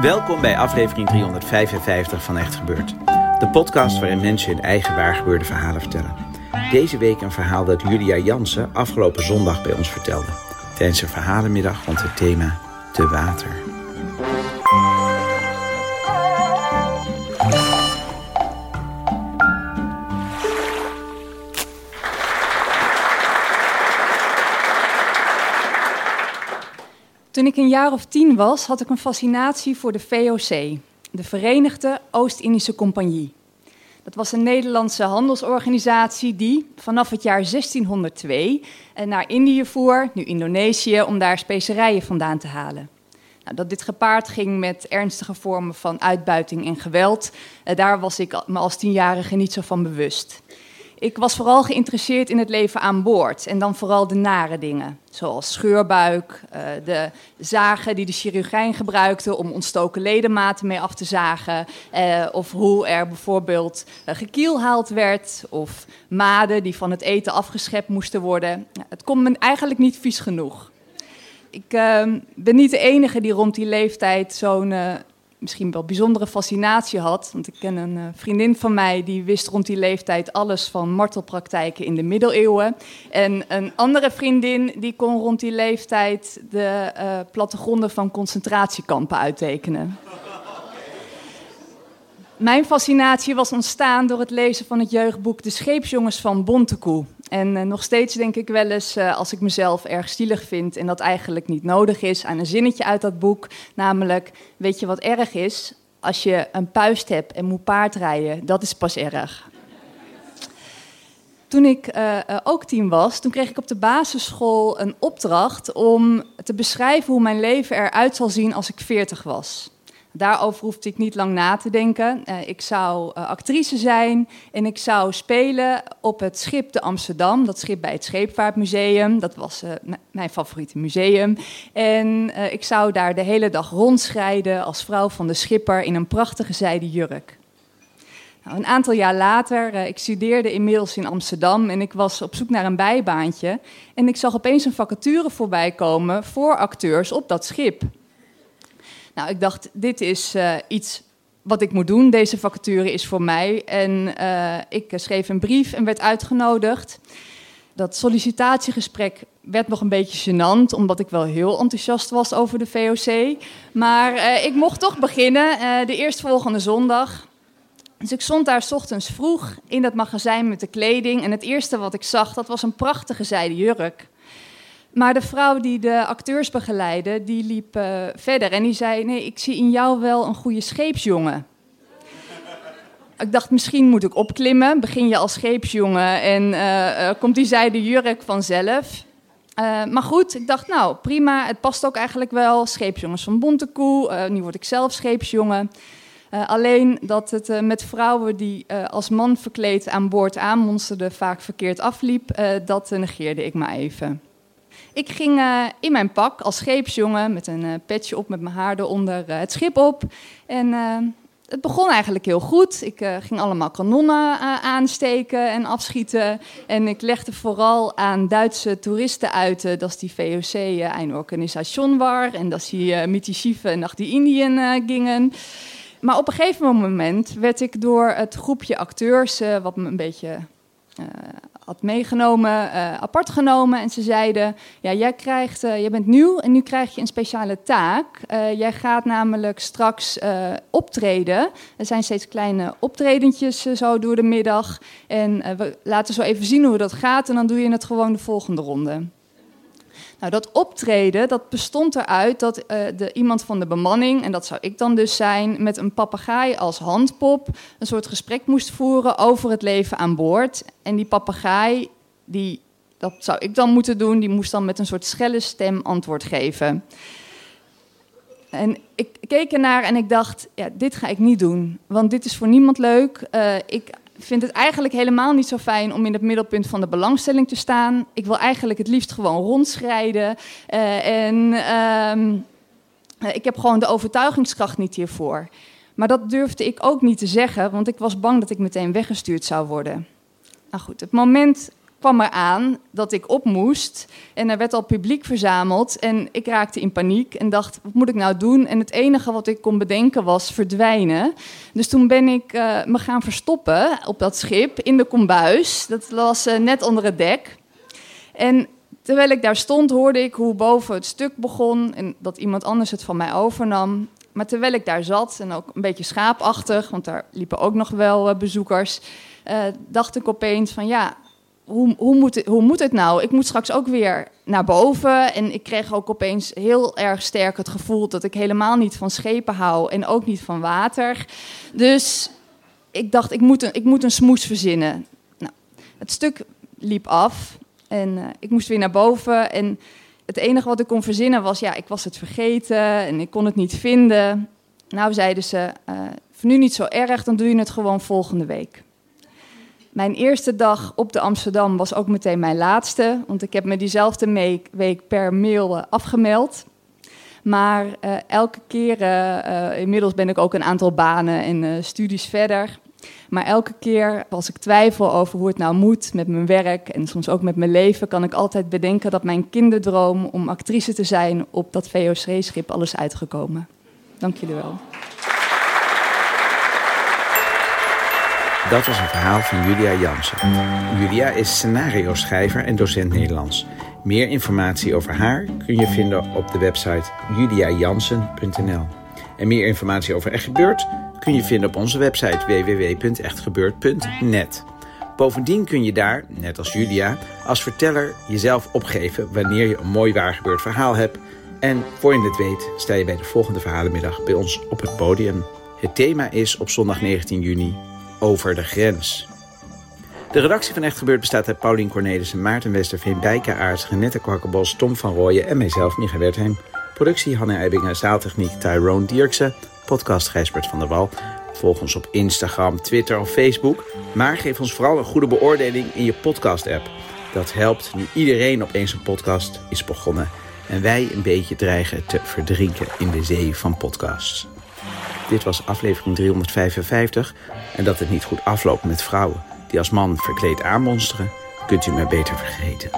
Welkom bij aflevering 355 van Echt Gebeurd. De podcast waarin mensen hun eigen waargebeurde verhalen vertellen. Deze week een verhaal dat Julia Jansen afgelopen zondag bij ons vertelde. Tijdens een verhalenmiddag rond het thema Te Water. Toen ik een jaar of tien was, had ik een fascinatie voor de VOC, de Verenigde Oost-Indische Compagnie. Dat was een Nederlandse handelsorganisatie die vanaf het jaar 1602 naar Indië voer, nu Indonesië, om daar specerijen vandaan te halen. Nou, dat dit gepaard ging met ernstige vormen van uitbuiting en geweld, eh, daar was ik me als tienjarige niet zo van bewust. Ik was vooral geïnteresseerd in het leven aan boord en dan vooral de nare dingen, zoals scheurbuik, eh, de zagen die de chirurgijn gebruikte om ontstoken ledematen mee af te zagen, eh, of hoe er bijvoorbeeld uh, gekielhaald werd, of maden die van het eten afgeschept moesten worden. Het kon me eigenlijk niet vies genoeg. Ik ehm, ben niet de enige die rond die leeftijd zo'n misschien wel bijzondere fascinatie had. Want ik ken een uh, vriendin van mij die wist rond die leeftijd alles van martelpraktijken in de middeleeuwen. En een andere vriendin die kon rond die leeftijd de uh, plattegronden van concentratiekampen uittekenen. Mijn fascinatie was ontstaan door het lezen van het jeugdboek De Scheepsjongens van Bontekoe. En uh, nog steeds denk ik wel eens, uh, als ik mezelf erg stilig vind en dat eigenlijk niet nodig is, aan een zinnetje uit dat boek. Namelijk, weet je wat erg is? Als je een puist hebt en moet paardrijden, dat is pas erg. Toen ik uh, ook tien was, toen kreeg ik op de basisschool een opdracht om te beschrijven hoe mijn leven eruit zal zien als ik veertig was. Daarover hoefde ik niet lang na te denken. Uh, ik zou uh, actrice zijn en ik zou spelen op het schip de Amsterdam. Dat schip bij het Scheepvaartmuseum. Dat was uh, mijn favoriete museum. En ik zou daar de hele dag rondschrijden als vrouw van de schipper in een prachtige zijden jurk. Nou, een aantal jaar later, ik studeerde inmiddels in Amsterdam en ik was op zoek naar een bijbaantje. En ik zag opeens een vacature voorbij komen voor acteurs op dat schip. Nou, ik dacht, dit is uh, iets wat ik moet doen. Deze vacature is voor mij. En uh, ik schreef een brief en werd uitgenodigd. Dat sollicitatiegesprek werd nog een beetje gênant, omdat ik wel heel enthousiast was over de VOC. Maar ik mocht toch beginnen, de eerstvolgende zondag. Dus ik stond daar s ochtends vroeg in dat magazijn met de kleding. En het eerste wat ik zag, dat was een prachtige zijde jurk. Maar de vrouw die de acteurs begeleidde, die liep uh, verder en die zei: Nee, ik zie in jou wel een goede scheepsjongen. ik dacht, misschien moet ik opklimmen. Begin je als scheepsjongen en uh, uh, komt die zijde jurk vanzelf. maar goed, ik dacht, nou prima, het past ook eigenlijk wel. Scheepsjongens van Bontekoe, nu word ik zelf scheepsjongen. alleen dat het met vrouwen die als man verkleed aan boord aanmonsterden vaak verkeerd afliep, dat negeerde ik maar even. Ik ging uh, in mijn pak als scheepsjongen met een uh, petje op met mijn haar eronder uh, het schip op. En het begon eigenlijk heel goed. Ik ging allemaal kanonnen aansteken en afschieten. En ik legde vooral aan Duitse toeristen uit dat die VOC een organisation was. En dat die die schieven naar die Indiën gingen. Maar op een gegeven moment werd ik door het groepje acteurs, wat me een beetje had meegenomen, uh, apart genomen. En ze zeiden, ja, jij, krijgt, uh, bent nieuw en nu krijg je een speciale taak. Uh, jij gaat namelijk straks optreden. Er zijn steeds kleine optredentjes zo door de middag. En we laten zo even zien hoe dat gaat en dan doe je het gewoon de volgende ronde. Nou, dat optreden dat bestond eruit dat uh, de, iemand van de bemanning, en dat zou ik dan dus zijn, met een papegaai als handpop een soort gesprek moest voeren over het leven aan boord. En die papegaai, die, dat zou ik dan moeten doen, die moest dan met een soort schelle stem antwoord geven. En ik keek ernaar en ik dacht, ja, dit ga ik niet doen. Want dit is voor niemand leuk. Uh, ik vind het eigenlijk helemaal niet zo fijn om in het middelpunt van de belangstelling te staan. Ik wil eigenlijk het liefst gewoon rondschrijden. Uh, en uh, ik heb gewoon de overtuigingskracht niet hiervoor. Maar dat durfde ik ook niet te zeggen, want ik was bang dat ik meteen weggestuurd zou worden. Nou goed, het moment kwam eraan dat ik op moest. En er werd al publiek verzameld. En ik raakte in paniek en dacht, wat moet ik nou doen? En het enige wat ik kon bedenken was verdwijnen. Dus toen ben ik uh, me gaan verstoppen op dat schip in de kombuis. Dat was uh, net onder het dek. En terwijl ik daar stond, hoorde ik hoe boven het stuk begon... en dat iemand anders het van mij overnam. Maar terwijl ik daar zat, en ook een beetje schaapachtig... want daar liepen ook nog wel uh, bezoekers... dacht ik opeens van ja, hoe, hoe, moet het, hoe moet het nou? Ik moet straks ook weer naar boven. En ik kreeg ook opeens heel erg sterk het gevoel dat ik helemaal niet van schepen hou en ook niet van water. Dus ik dacht, ik moet een, ik moet een smoes verzinnen. Nou, het stuk liep af en uh, ik moest weer naar boven. En het enige wat ik kon verzinnen was, ja, ik was het vergeten en ik kon het niet vinden. Nou, zeiden ze, uh, nu niet zo erg, dan doe je het gewoon volgende week. Mijn eerste dag op de Amsterdam was ook meteen mijn laatste, want ik heb me diezelfde week per mail eh, afgemeld. Maar uh, elke keer, uh, inmiddels ben ik ook een aantal banen en studies verder. Maar elke keer als ik twijfel over hoe het nou moet met mijn werk en soms ook met mijn leven, kan ik altijd bedenken dat mijn kinderdroom om actrice te zijn op dat VOC-schip alles uitgekomen. Dank jullie wel. Dat was een verhaal van Julia Jansen. Julia is scenario-schrijver en docent Nederlands. Meer informatie over haar kun je vinden op de website juliajansen.nl. En meer informatie over Echt Gebeurd kun je vinden op onze website www.echtgebeurd.net. Bovendien kun je daar, net als Julia, als verteller jezelf opgeven wanneer je een mooi waargebeurd verhaal hebt. En voor je het weet, sta je bij de volgende verhalenmiddag bij ons op het podium. Het thema is op zondag 19 juni over de grens. De redactie van Echt Gebeurd bestaat uit Paulien Cornelissen, Maarten Westerveen, Bijke Aarts, Renette Kwakkerbos, Tom van Rooyen en mijzelf, Micha Wertheim. Productie Hanne Eibingen, zaaltechniek Tyrone Dierkse, podcast Gijsbert van der Wal. Volg ons op Instagram, Twitter of Facebook. Maar geef ons vooral een goede beoordeling in je podcast-app. Dat helpt nu iedereen opeens een podcast is begonnen. En wij een beetje dreigen te verdrinken in de zee van podcasts. Dit was aflevering 355. En dat het niet goed afloopt met vrouwen die als man verkleed aanmonsteren, kunt u maar beter vergeten.